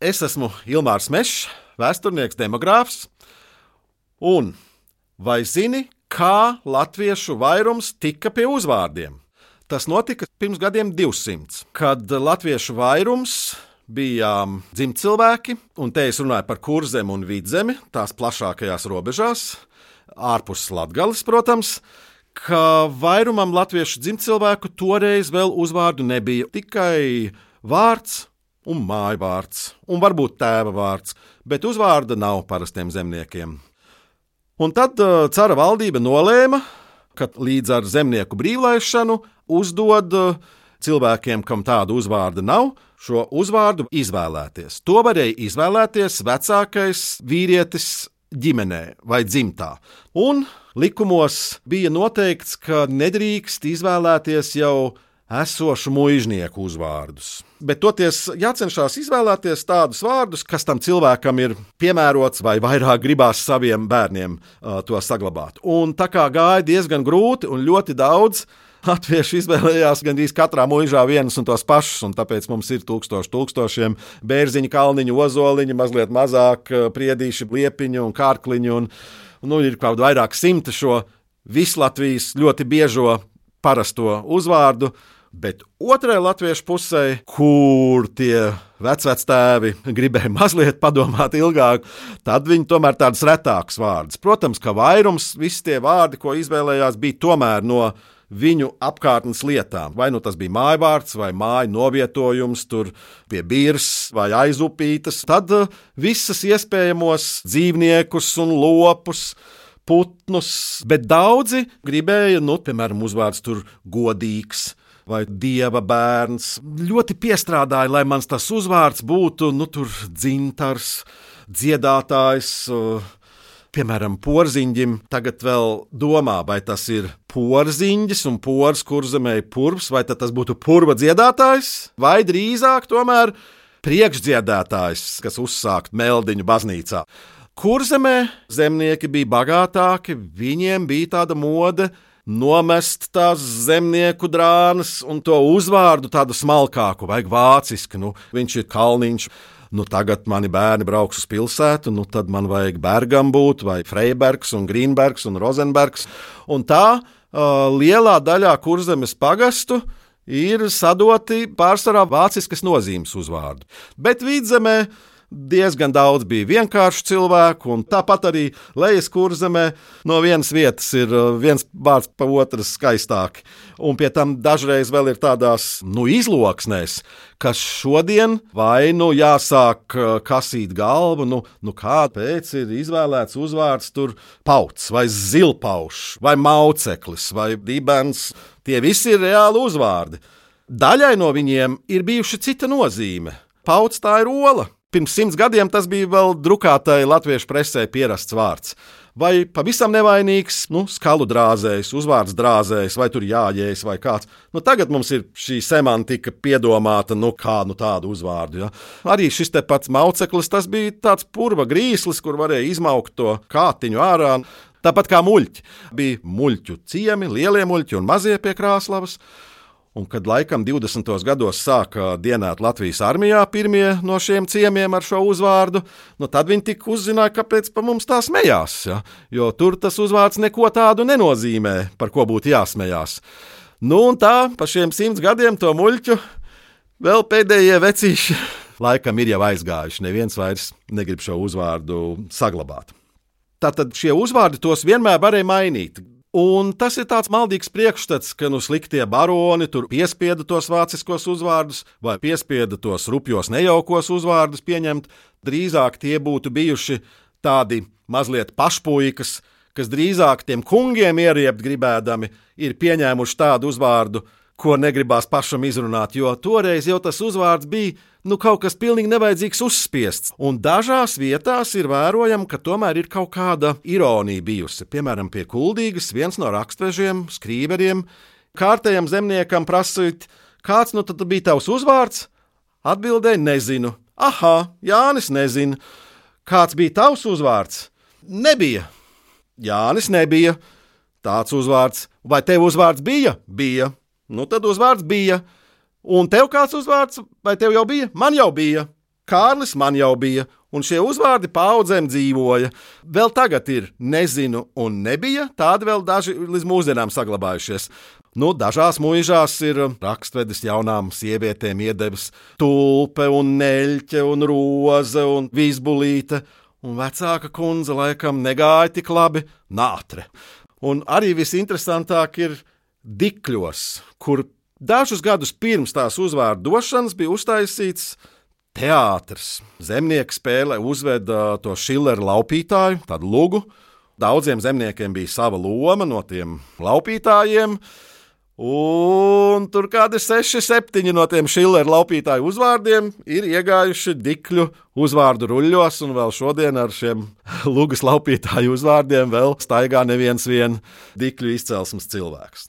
Es esmu Ilmārs Mešs, vēsturnieks, demogrāfs. Un vai zini, kā latviešu vairums tika pie uzvārdiem? Tas notika pirms gadiem 200, kad latviešu vairums bija dzimtcilvēki, un te es runāju par kurzem un vidzemi, tās plašākajās robežās, ārpus Latvijas, protams. Ka vairumam latviešu dzimtcilvēku toreiz vēl uzvārdu nebija tikai vārds un māju vārds, un varbūt tēva vārds, bet uzvārda nav parastiem zemniekiem. Un tad uh, cara valdība nolēma, ka līdz ar zemnieku brīvlaišanu uzdod uh, cilvēkiem, kam tādu uzvārdu nav, šo uzvārdu izvēlēties. To varēja izvēlēties vecākais vīrietis ģimenē vai dzimtā. Un likumos bija noteikts, ka nedrīkst izvēlēties jau esošu muiznieku uzvārdus. Bet toties jācenšas izvēlēties tādus vārdus, kas tam cilvēkam ir piemērots, vai vairāk gribās saviem bērniem uh, to saglabāt. Un tā kā gāja diezgan grūti un ļoti daudz. Latvieši izvēlējās gandrīz katrā mūžā vienus un tos pašus, un tāpēc mums ir tūkstoši, tūkstošiem bērziņu, kalniņu, ozoliņu, mazliet mazāk priedīši, liepiņu un kārkliņu. Un, nu, ir kaut vairāk simti šo visu Latvijas ļoti biežo parasto uzvārdu. Bet otrajā latviešu pusē, kur tie vecvectēvi gribēja mazliet padomāt ilgāk, tad viņi tomēr tādus retākus vārdus. Protams, ka vairums visi tie vārdi, ko izvēlējās, bija tomēr no viņu apkārtnes lietām. Vai nu tas bija mājvārds, vai māju novietojums, tur pie birs vai aizupītas, tad uh, visas iespējamos dzīvniekus un lopus putnus, bet daudzi gribēja, nu, piemēram, uzvārds tur godīgs, vai dieva bērns. Ļoti piestrādāja, lai mans tas uzvārds būtu nu, dzintars, dziedātājs. Piemēram, porziņģim tagad vēl domā, vai tas ir porziņģis un pors, kur zemē ir purvs, vai tas būtu purva dziedātājs, vai drīzāk tomēr priekšdziedātājs, kas uzsākt meldiņu baznīcā. Kurzemē zemnieki bija bagātāki, viņiem bija tāda mode, nomest tās zemnieku drānas un to uzvārdu tādu smalkāku, vajag vācisku. Nu, viņš ir kalniņš. Nu, tagad mani bērni brauks uz pilsētu, nu, tad man vajag Bergam būt, vai Freibergs, un Grīnbergs un Rozenbergs. Un tā uh, lielā daļā kurzemes pagastu ir sadoti pārsvarā vāciskas nozīmes uzvārdu. Bet vidzemē diezgan daudz bija vienkāršu cilvēku, un tāpat arī lejas kurzemē no vienas vietas ir uh, viens vārds pa otras skaistāk. Un pie tam dažreiz vēl ir tādās nu, izloksnēs, kas šodien vai nu jāsāk uh, kasīt galvu, nu, nu kāpēc ir izvēlēts uzvārds tur pauts vai zilpaušs vai mauceklis vai dibens. Tie visi ir reāli uzvārdi. Daļai no viņiem ir bijuši cita nozīme. Pauts tā ir ola, Pirms simts gadiem tas bija vēl drukātai latviešu presē pierasts vārds. Vai pavisam nevainīgs, nu, skalu drāzējs, uzvārds drāzējs, vai tur jājējs, vai kāds. Nu, tagad mums ir šī semantika piedomāta, nu, kādu tādu uzvārdu. Ja? Arī šis te pats mauceklis, tas bija tāds purva grīslis, kur varēja izmaukt to kātiņu ārā. Tāpat kā muļķi. Bija muļķu ciemi, lielie muļķi un mazie pie krāslavas. Un kad laikam 20. gados sāka dienēt Latvijas armijā pirmie no šiem ciemiemiem ar šo uzvārdu, nu tad viņi tik uzzināja, kāpēc pa mums tā smējās. Ja? Jo tur tas uzvārds neko tādu nenozīmē, par ko būtu jāsmējās. Nu un tā, pa šiem simts gadiem to muļķu vēl pēdējie vecīši laikam ir jau aizgājuši. Neviens vairs negrib šo uzvārdu saglabāt. Tātad šie uzvārdi tos vienmēr varēja mainīt. Un tas ir tāds maldīgs priekšstats, ka nu sliktie baroni tur piespieda tos vāciskos uzvārdus, vai piespieda tos rupjos nejaukos uzvārdus pieņemt. Drīzāk tie būtu bijuši tādi mazliet pašpuikas, kas drīzāk tiem kungiem ieriept gribēdami, ir pieņēmuši tādu uzvārdu, ko negribās pašam izrunāt, jo toreiz jau tas uzvārds bija nu, kaut kas pilnīgi nevajadzīgs uzspiests. Un dažās vietās ir vērojama, ka tomēr ir kaut kāda ironija bijusi. Piemēram, pie Kuldīgas viens no rakstvežiem, skrīveriem, kārtējam zemniekam prasīt, kāds nu tad bija tavs uzvārds? Atbildēja, nezinu. Aha, Jānis nezina. Kāds bija tavs uzvārds? Nebija. Jānis nebija. Tāds uzvārds. Vai tev uzvārds bija? Bija. Nu, tad uzvārds bija. Un tev kāds uzvārds, vai tev jau bija? Man jau bija. Kārlis man jau bija, un šie uzvārdi paudzēm dzīvoja. Vēl tagad ir nezinu, un nebija. Tādi vēl daži līdz mūsdienām saglabājušies. Nu, dažās mūžās ir rakstvedis jaunām sievietēm iedevis tulpe, un neļķe, un roze un vizbulīte, un vecāka kundze laikam negāja tik labi nātre. Un arī visinteresantāk ir dikļos, kur dažus gadus pirms tās uzvārdu došanas bija uztaisīts teātris. Zemnieki spēlē uzveda to šileru laupītāju, tādu lugu. Daudziem zemniekiem bija sava loma no tiem laupītājiem. Un tur kādi seši, septiņi no tiem šileru laupītāju uzvārdiem ir iegājuši dikļu uzvārdu ruļļos, un vēl šodien ar šiem lugas laupītāju uzvārdiem vēl staigā neviens vien dikļu izcelsmes cilvēks.